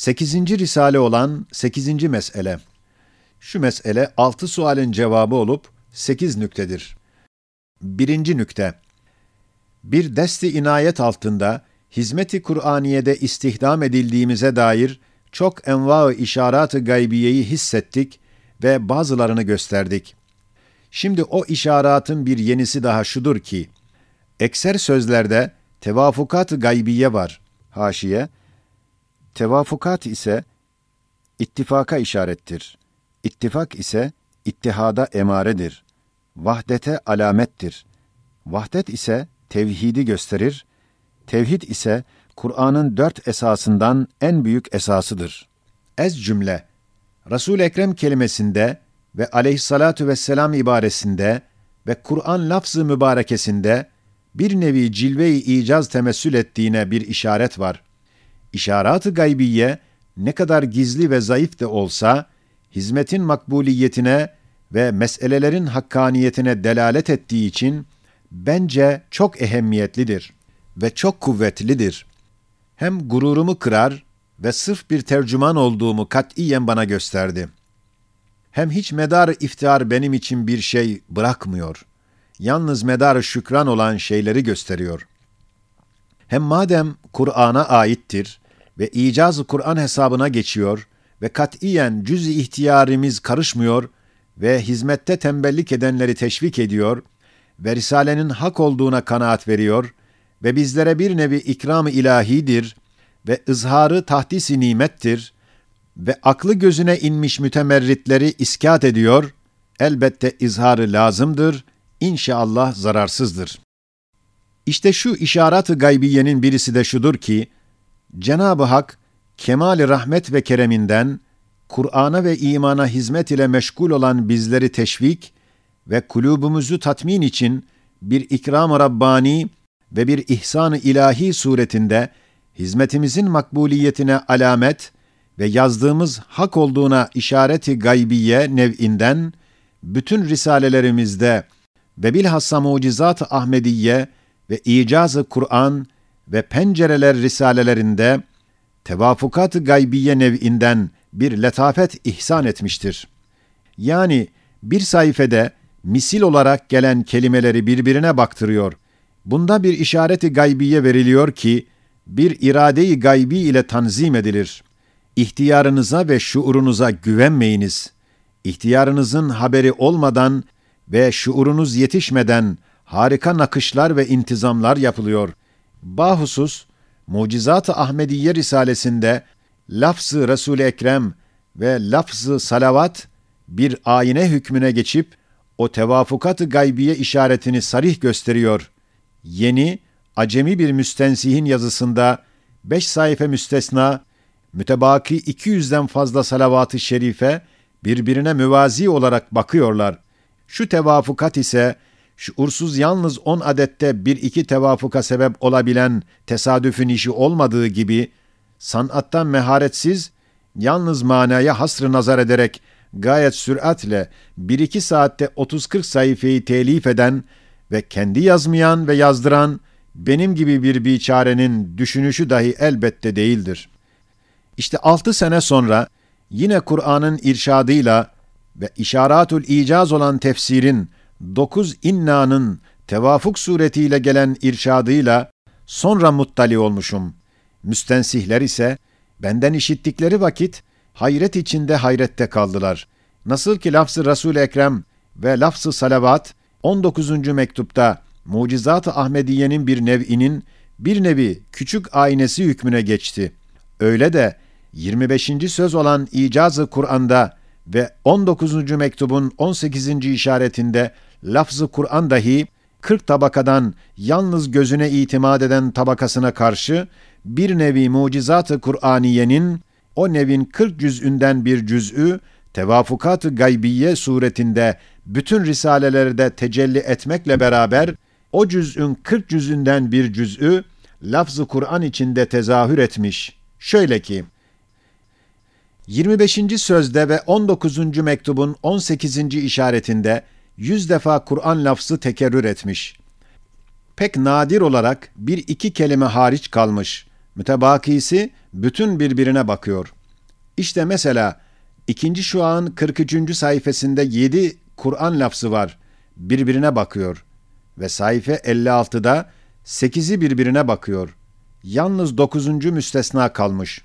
Sekizinci risale olan sekizinci mesele. Şu mesele altı sualin cevabı olup sekiz nüktedir. Birinci nükte. Bir desti inayet altında hizmeti Kur'aniye'de istihdam edildiğimize dair çok enva-ı işarat-ı gaybiyeyi hissettik ve bazılarını gösterdik. Şimdi o işaratın bir yenisi daha şudur ki, ekser sözlerde tevafukat-ı gaybiye var. Haşiye, tevafukat ise ittifaka işarettir. İttifak ise ittihada emaredir. Vahdete alamettir. Vahdet ise tevhidi gösterir. Tevhid ise Kur'an'ın dört esasından en büyük esasıdır. Ez cümle, Resul-i Ekrem kelimesinde ve aleyhissalatu vesselam ibaresinde ve Kur'an lafzı mübarekesinde bir nevi cilve-i icaz temessül ettiğine bir işaret var. İşarat-ı gaybiye ne kadar gizli ve zayıf de olsa, hizmetin makbuliyetine ve meselelerin hakkaniyetine delalet ettiği için bence çok ehemmiyetlidir ve çok kuvvetlidir. Hem gururumu kırar ve sırf bir tercüman olduğumu katiyen bana gösterdi. Hem hiç medar iftihar benim için bir şey bırakmıyor. Yalnız medar şükran olan şeyleri gösteriyor. Hem madem Kur'an'a aittir ve icaz Kur'an hesabına geçiyor ve katiyen cüz-i ihtiyarimiz karışmıyor ve hizmette tembellik edenleri teşvik ediyor ve Risale'nin hak olduğuna kanaat veriyor ve bizlere bir nevi ikram-ı ilahidir ve ızharı tahdisi nimettir ve aklı gözüne inmiş mütemerritleri iskat ediyor, elbette izharı lazımdır, inşallah zararsızdır. İşte şu işaret-ı gaybiyenin birisi de şudur ki, Cenab-ı Hak, kemal rahmet ve kereminden, Kur'an'a ve imana hizmet ile meşgul olan bizleri teşvik ve kulubumuzu tatmin için bir ikram-ı Rabbani ve bir ihsan-ı ilahi suretinde hizmetimizin makbuliyetine alamet ve yazdığımız hak olduğuna işareti gaybiye nev'inden bütün risalelerimizde ve bilhassa mucizat-ı Ahmediye ve icaz-ı Kur'an ve pencereler risalelerinde tevafukat-ı gaybiye nev'inden bir letafet ihsan etmiştir. Yani bir sayfede misil olarak gelen kelimeleri birbirine baktırıyor. Bunda bir işareti gaybiye veriliyor ki, bir irade-i gaybi ile tanzim edilir. İhtiyarınıza ve şuurunuza güvenmeyiniz. İhtiyarınızın haberi olmadan ve şuurunuz yetişmeden harika nakışlar ve intizamlar yapılıyor. Bahusus, Mucizat-ı Ahmediye Risalesinde lafzı Resul-i Ekrem ve lafzı salavat bir ayine hükmüne geçip o tevafukat-ı gaybiye işaretini sarih gösteriyor. Yeni, acemi bir müstensihin yazısında beş sayfa müstesna, mütebaki 200'den fazla salavat-ı şerife birbirine müvazi olarak bakıyorlar. Şu tevafukat ise şuursuz yalnız on adette bir iki tevafuka sebep olabilen tesadüfün işi olmadığı gibi, sanattan meharetsiz, yalnız manaya hasrı nazar ederek gayet süratle bir iki saatte 30-40 sayfayı telif eden ve kendi yazmayan ve yazdıran benim gibi bir biçarenin düşünüşü dahi elbette değildir. İşte altı sene sonra yine Kur'an'ın irşadıyla ve işaratul icaz olan tefsirin dokuz inna'nın tevafuk suretiyle gelen irşadıyla sonra muttali olmuşum. Müstensihler ise benden işittikleri vakit hayret içinde hayrette kaldılar. Nasıl ki lafzı Resul Ekrem ve lafzı salavat 19. mektupta Mucizat-ı Ahmediye'nin bir nev'inin bir nevi küçük aynesi hükmüne geçti. Öyle de 25. söz olan icazı Kur'an'da ve 19. mektubun 18. işaretinde lafzı Kur'an dahi 40 tabakadan yalnız gözüne itimat eden tabakasına karşı bir nevi mucizat-ı Kur'aniyenin o nevin 40 cüz'ünden bir cüz'ü tevafukat-ı gaybiye suretinde bütün risalelerde tecelli etmekle beraber o cüz'ün 40 cüz'ünden bir cüz'ü lafz-ı Kur'an içinde tezahür etmiş. Şöyle ki 25. sözde ve 19. mektubun 18. işaretinde yüz defa Kur'an lafzı tekerrür etmiş. Pek nadir olarak bir iki kelime hariç kalmış. Mütebakisi bütün birbirine bakıyor. İşte mesela ikinci şuan 43. sayfasında 7 Kur'an lafzı var. Birbirine bakıyor. Ve sayfa 56'da 8'i birbirine bakıyor. Yalnız 9. müstesna kalmış.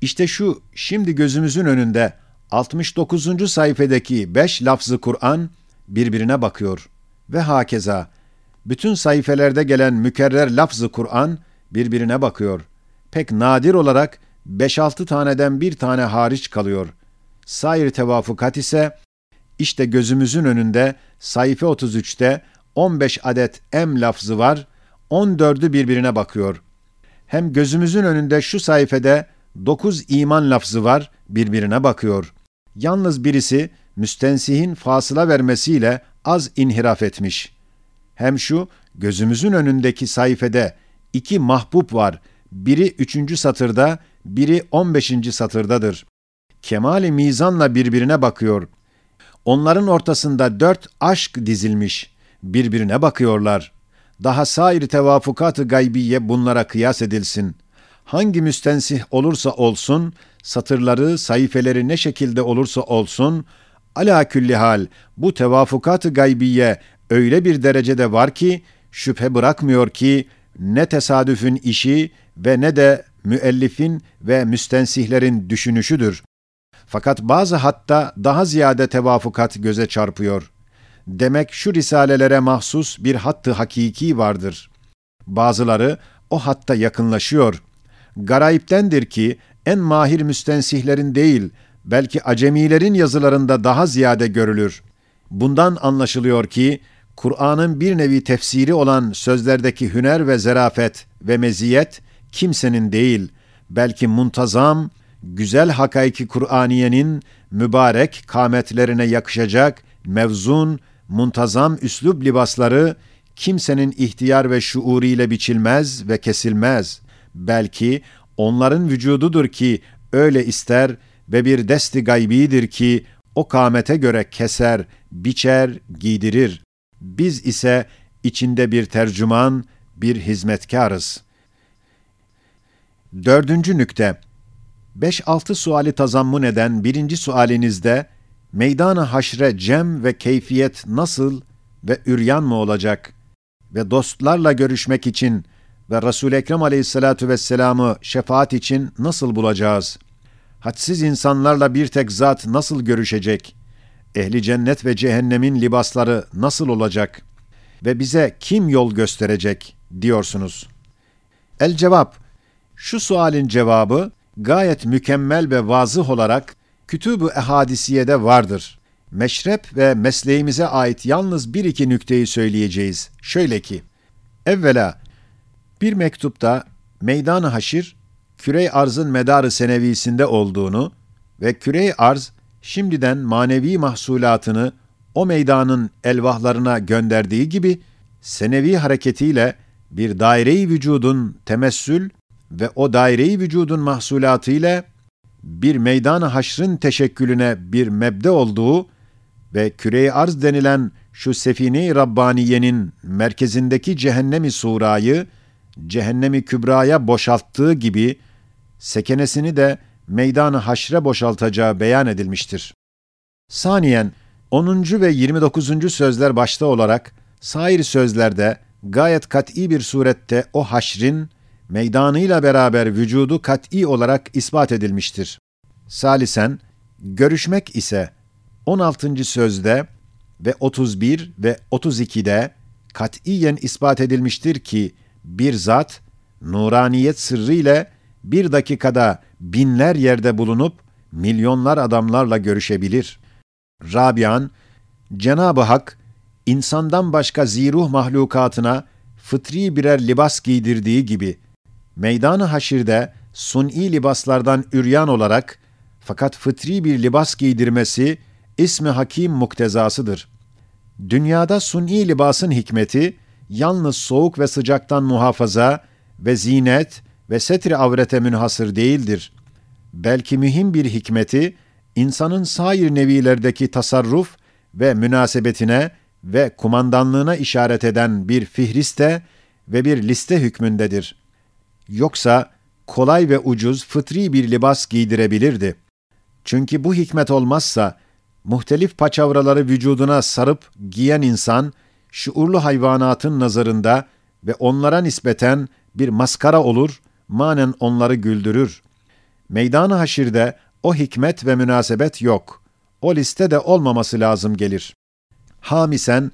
İşte şu şimdi gözümüzün önünde 69. sayfadaki 5 lafzı Kur'an birbirine bakıyor. Ve hakeza bütün sayfelerde gelen mükerrer lafzı Kur'an birbirine bakıyor. Pek nadir olarak 5-6 taneden bir tane hariç kalıyor. Sair tevafukat ise işte gözümüzün önünde sayfa 33'te 15 adet em lafzı var, 14'ü birbirine bakıyor. Hem gözümüzün önünde şu sayfede 9 iman lafzı var, birbirine bakıyor. Yalnız birisi müstensihin fasıla vermesiyle az inhiraf etmiş. Hem şu gözümüzün önündeki sayfede iki mahbub var. Biri üçüncü satırda, biri on beşinci satırdadır. Kemali mizanla birbirine bakıyor. Onların ortasında dört aşk dizilmiş. Birbirine bakıyorlar. Daha sair tevafukat-ı gaybiye bunlara kıyas edilsin. Hangi müstensih olursa olsun, satırları, sayfeleri ne şekilde olursa olsun, ala külli hal bu tevafukat-ı gaybiye öyle bir derecede var ki, şüphe bırakmıyor ki, ne tesadüfün işi ve ne de müellifin ve müstensihlerin düşünüşüdür. Fakat bazı hatta daha ziyade tevafukat göze çarpıyor. Demek şu risalelere mahsus bir hattı hakiki vardır. Bazıları o hatta yakınlaşıyor. Garayiptendir ki en mahir müstensihlerin değil, belki acemilerin yazılarında daha ziyade görülür. Bundan anlaşılıyor ki Kur'an'ın bir nevi tefsiri olan sözlerdeki hüner ve zerafet ve meziyet kimsenin değil, belki muntazam, güzel hakaiki Kur'aniyenin mübarek kametlerine yakışacak mevzun, muntazam üslub libasları kimsenin ihtiyar ve şuuriyle biçilmez ve kesilmez. Belki onların vücududur ki öyle ister ve bir desti gaybidir ki o kamete göre keser, biçer, giydirir. Biz ise içinde bir tercüman, bir hizmetkarız. Dördüncü nükte. Beş altı suali tazammun eden birinci sualinizde meydan haşre cem ve keyfiyet nasıl ve üryan mı olacak ve dostlarla görüşmek için ve Resul-i Ekrem aleyhissalatu vesselam'ı şefaat için nasıl bulacağız? Hadsiz insanlarla bir tek zat nasıl görüşecek? Ehli cennet ve cehennemin libasları nasıl olacak? Ve bize kim yol gösterecek diyorsunuz? El cevap, şu sualin cevabı gayet mükemmel ve vazıh olarak Kütüb-ü Ehadisiye'de vardır. Meşrep ve mesleğimize ait yalnız bir iki nükteyi söyleyeceğiz. Şöyle ki, evvela bir mektupta meydan haşir, kürey arzın medarı senevisinde olduğunu ve kürey arz şimdiden manevi mahsulatını o meydanın elvahlarına gönderdiği gibi senevi hareketiyle bir daire-i vücudun temessül ve o daire-i vücudun mahsulatı ile bir meydan-ı haşrın teşekkülüne bir mebde olduğu ve küre arz denilen şu sefine-i Rabbaniye'nin merkezindeki cehennemi surayı, cehennemi kübraya boşalttığı gibi, sekenesini de meydan-ı haşre boşaltacağı beyan edilmiştir. Saniyen, 10. ve 29. sözler başta olarak, sair sözlerde gayet kat'i bir surette o haşrin, meydanıyla beraber vücudu kat'i olarak ispat edilmiştir. Salisen, görüşmek ise 16. sözde ve 31 ve 32'de katiyen ispat edilmiştir ki bir zat nuraniyet sırrı ile bir dakikada binler yerde bulunup milyonlar adamlarla görüşebilir. Rabian, Cenab-ı Hak insandan başka ziruh mahlukatına fıtri birer libas giydirdiği gibi meydan-ı haşirde suni libaslardan üryan olarak fakat fıtri bir libas giydirmesi ismi hakim muktezasıdır. Dünyada suni libasın hikmeti yalnız soğuk ve sıcaktan muhafaza ve zinet ve setri avrete münhasır değildir. Belki mühim bir hikmeti insanın sair nevilerdeki tasarruf ve münasebetine ve kumandanlığına işaret eden bir fihriste ve bir liste hükmündedir. Yoksa kolay ve ucuz fıtri bir libas giydirebilirdi. Çünkü bu hikmet olmazsa, muhtelif paçavraları vücuduna sarıp giyen insan, şuurlu hayvanatın nazarında ve onlara nispeten bir maskara olur, manen onları güldürür. Meydan-ı haşirde o hikmet ve münasebet yok. O listede olmaması lazım gelir. Hamisen,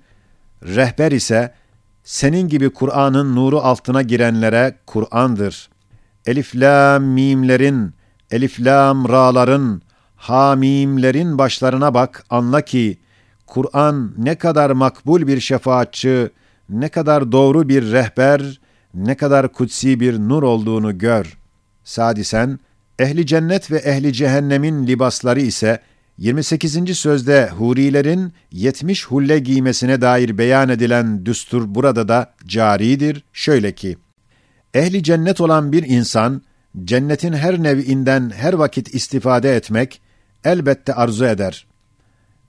rehber ise, senin gibi Kur'an'ın nuru altına girenlere Kur'an'dır. Elif lam mimlerin, elif lam ra'ların, hamimlerin başlarına bak, anla ki, Kur'an ne kadar makbul bir şefaatçi, ne kadar doğru bir rehber, ne kadar kutsi bir nur olduğunu gör. Sadisen, ehli cennet ve ehli cehennemin libasları ise 28. sözde hurilerin 70 hulle giymesine dair beyan edilen düstur burada da caridir. Şöyle ki, ehli cennet olan bir insan, cennetin her nev'inden her vakit istifade etmek, elbette arzu eder.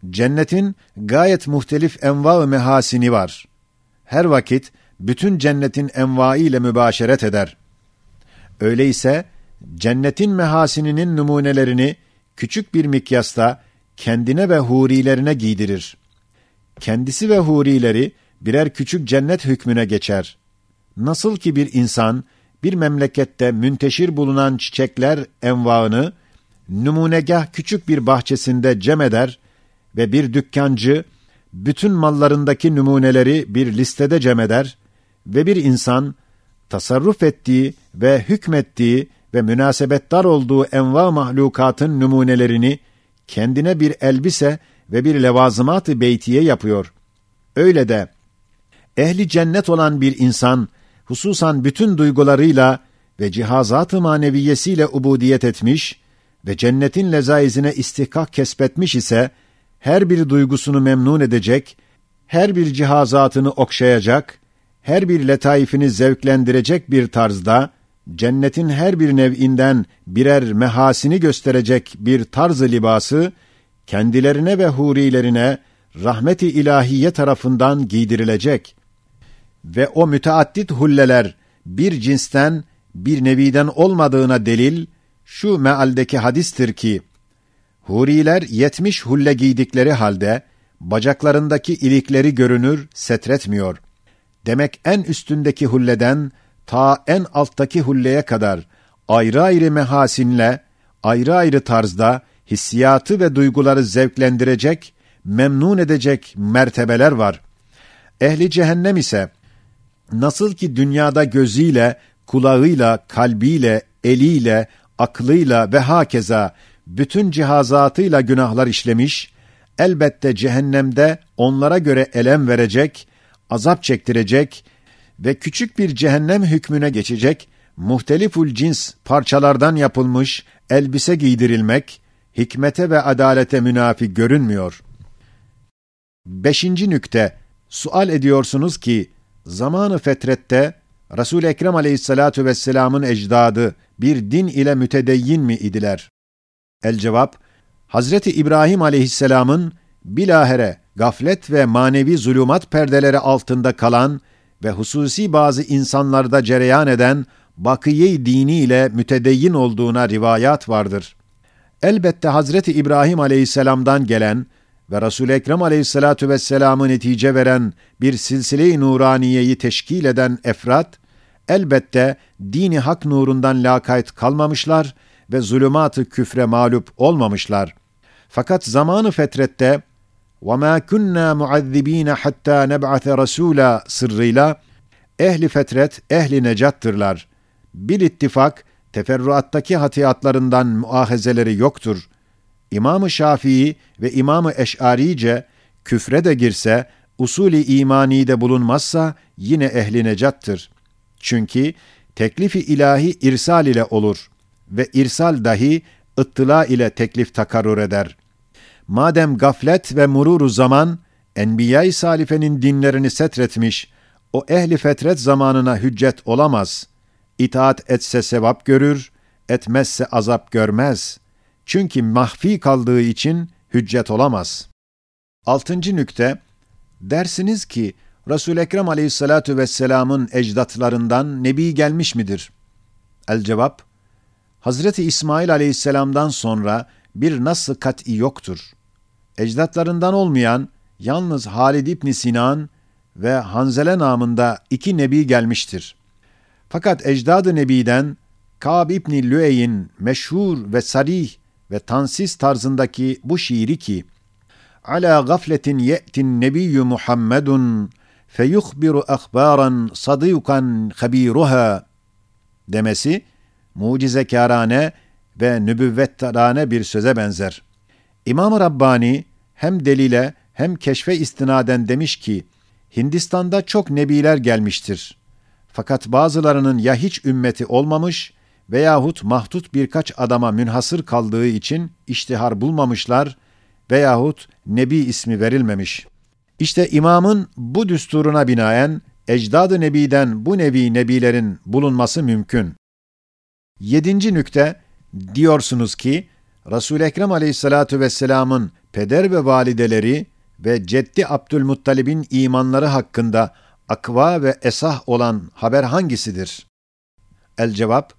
Cennetin gayet muhtelif enva-ı mehasini var. Her vakit bütün cennetin envai ile mübaşeret eder. Öyleyse cennetin mehasininin numunelerini küçük bir mikyasta kendine ve hurilerine giydirir. Kendisi ve hurileri birer küçük cennet hükmüne geçer. Nasıl ki bir insan bir memlekette münteşir bulunan çiçekler envaını numunegah küçük bir bahçesinde cem eder ve bir dükkancı bütün mallarındaki numuneleri bir listede cem eder ve bir insan tasarruf ettiği ve hükmettiği ve münasebetdar olduğu enva mahlukatın numunelerini kendine bir elbise ve bir levazımat-ı beytiye yapıyor. Öyle de ehli cennet olan bir insan hususan bütün duygularıyla ve cihazat-ı maneviyesiyle ubudiyet etmiş ve cennetin lezaizine istihkak kesbetmiş ise her bir duygusunu memnun edecek, her bir cihazatını okşayacak, her bir letaifini zevklendirecek bir tarzda cennetin her bir nev'inden birer mehasini gösterecek bir tarz libası kendilerine ve hurilerine rahmeti ilahiye tarafından giydirilecek ve o müteaddit hulleler bir cinsten bir neviden olmadığına delil şu mealdeki hadistir ki huriler yetmiş hulle giydikleri halde bacaklarındaki ilikleri görünür, setretmiyor. Demek en üstündeki hulleden ta en alttaki hulleye kadar ayrı ayrı mehasinle, ayrı ayrı tarzda hissiyatı ve duyguları zevklendirecek, memnun edecek mertebeler var. Ehli cehennem ise nasıl ki dünyada gözüyle, kulağıyla, kalbiyle, eliyle, aklıyla ve hakeza bütün cihazatıyla günahlar işlemiş, elbette cehennemde onlara göre elem verecek, azap çektirecek ve küçük bir cehennem hükmüne geçecek, muhteliful cins parçalardan yapılmış elbise giydirilmek, hikmete ve adalete münafi görünmüyor. Beşinci nükte, sual ediyorsunuz ki, zamanı fetrette, Resul-i Ekrem aleyhissalatu vesselamın ecdadı bir din ile mütedeyyin mi idiler? El cevap, Hazreti İbrahim aleyhisselamın bilahere gaflet ve manevi zulümat perdeleri altında kalan ve hususi bazı insanlarda cereyan eden bakiye dini ile mütedeyyin olduğuna rivayat vardır. Elbette Hazreti İbrahim aleyhisselamdan gelen ve Resul-i Ekrem aleyhissalatu vesselam'ı netice veren bir silsile-i nuraniyeyi teşkil eden efrat, elbette dini hak nurundan lakayt kalmamışlar ve zulümat-ı küfre mağlup olmamışlar. Fakat zamanı fetrette وَمَا كُنَّا مُعَذِّب۪ينَ حَتَّى نَبْعَثَ رَسُولًا sırrıyla ehli fetret, ehli necattırlar. Bir ittifak, teferruattaki hatiyatlarından muahezeleri yoktur. İmam-ı Şafii ve İmam-ı Eş'arice küfre de girse, usulü imani de bulunmazsa yine ehli necattır. Çünkü teklifi ilahi irsal ile olur ve irsal dahi ıttıla ile teklif takarrur eder. Madem gaflet ve mururu zaman Enbiya-i Salife'nin dinlerini setretmiş, o ehli fetret zamanına hüccet olamaz. İtaat etse sevap görür, etmezse azap görmez. Çünkü mahfi kaldığı için hüccet olamaz. Altıncı nükte, dersiniz ki Resul Ekrem Aleyhissalatu vesselam'ın ecdatlarından nebi gelmiş midir? El cevap, Hazreti İsmail aleyhisselamdan sonra bir nasıl kat'i yoktur. Ecdatlarından olmayan yalnız Halid İbni Sinan ve Hanzele namında iki nebi gelmiştir. Fakat ecdad-ı nebiden Ka'b İbni Lüey'in meşhur ve sarih ve tansiz tarzındaki bu şiiri ki Ala gafletin ye'tin nebiyyü Muhammedun feyuhbiru ahbaran sadıkan habiruha demesi mucizekârane ve nübüvvettarane bir söze benzer. İmam-ı Rabbani hem delile hem keşfe istinaden demiş ki, Hindistan'da çok nebiler gelmiştir. Fakat bazılarının ya hiç ümmeti olmamış veyahut mahdut birkaç adama münhasır kaldığı için iştihar bulmamışlar veyahut nebi ismi verilmemiş. İşte imamın bu düsturuna binaen ecdad-ı nebiden bu nevi nebilerin bulunması mümkün. Yedinci nükte, diyorsunuz ki, Resul-i Ekrem aleyhissalatu vesselamın peder ve valideleri ve ceddi Abdülmuttalib'in imanları hakkında akva ve esah olan haber hangisidir? El cevap,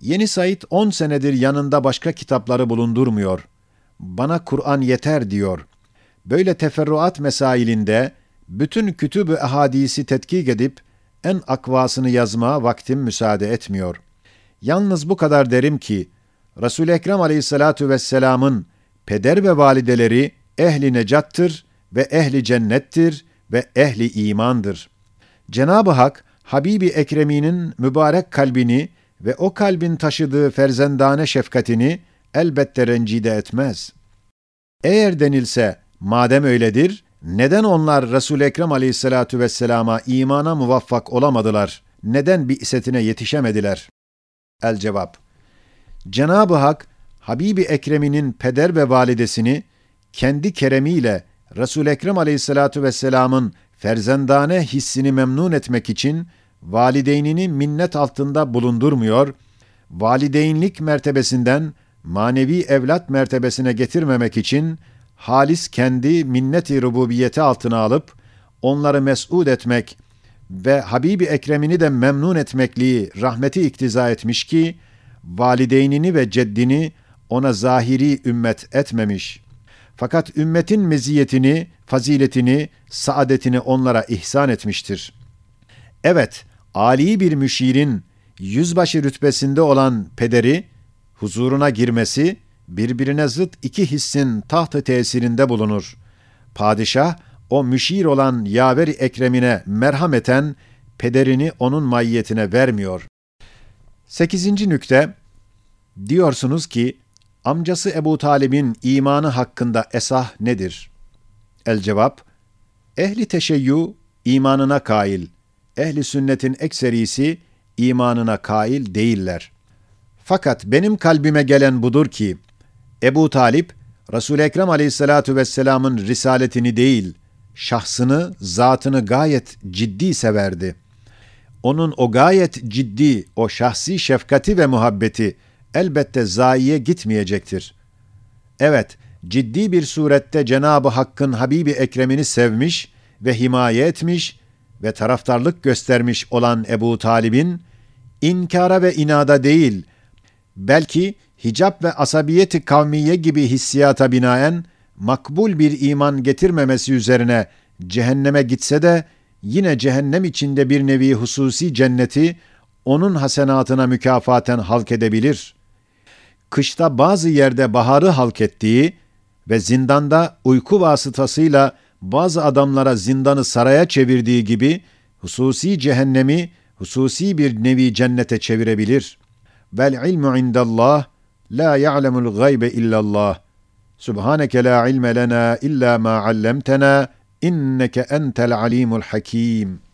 Yeni Said 10 senedir yanında başka kitapları bulundurmuyor. Bana Kur'an yeter diyor. Böyle teferruat mesailinde bütün kütüb-ü ahadisi tetkik edip en akvasını yazma vaktim müsaade etmiyor. Yalnız bu kadar derim ki, Resul-i Ekrem aleyhissalatu vesselamın peder ve valideleri ehli necattır ve ehli cennettir ve ehli imandır. Cenab-ı Hak, Habibi Ekremi'nin mübarek kalbini ve o kalbin taşıdığı ferzendane şefkatini elbette rencide etmez. Eğer denilse, madem öyledir, neden onlar Resul-i Ekrem aleyhissalatu vesselama imana muvaffak olamadılar? Neden bir isetine yetişemediler? El cevap. Cenab-ı Hak, Habibi Ekrem'inin peder ve validesini kendi keremiyle Resul Ekrem Aleyhissalatu vesselam'ın ferzendane hissini memnun etmek için valideynini minnet altında bulundurmuyor, valideynlik mertebesinden manevi evlat mertebesine getirmemek için halis kendi minnet-i rububiyeti altına alıp onları mes'ud etmek ve Habibi Ekrem'ini de memnun etmekliği rahmeti iktiza etmiş ki valideynini ve ceddini ona zahiri ümmet etmemiş. Fakat ümmetin meziyetini, faziletini, saadetini onlara ihsan etmiştir. Evet, Ali bir müşirin yüzbaşı rütbesinde olan pederi, huzuruna girmesi, birbirine zıt iki hissin tahtı tesirinde bulunur. Padişah, o müşir olan yaveri ekremine merhameten, pederini onun maiyetine vermiyor. Sekizinci nükte, diyorsunuz ki, amcası Ebu Talib'in imanı hakkında esah nedir? El cevap, ehli teşeyyü imanına kail, ehli sünnetin ekserisi imanına kail değiller. Fakat benim kalbime gelen budur ki, Ebu Talip, Resul-i Ekrem aleyhissalatu vesselamın risaletini değil, şahsını, zatını gayet ciddi severdi. Onun o gayet ciddi, o şahsi şefkati ve muhabbeti elbette zayiye gitmeyecektir. Evet, ciddi bir surette Cenab-ı Hakk'ın Habibi Ekrem'ini sevmiş ve himaye etmiş ve taraftarlık göstermiş olan Ebu Talib'in, inkara ve inada değil, belki hicap ve asabiyeti kavmiye gibi hissiyata binaen, makbul bir iman getirmemesi üzerine cehenneme gitse de, yine cehennem içinde bir nevi hususi cenneti, onun hasenatına mükafaten halk edebilir. Kışta bazı yerde baharı halk ettiği ve zindanda uyku vasıtasıyla bazı adamlara zindanı saraya çevirdiği gibi, hususi cehennemi, hususi bir nevi cennete çevirebilir. Vel ilmu indallah, la ya'lemul gaybe illallah. Subhaneke la ilme lena illa ma allamtena إنك أنت العليم الحكيم.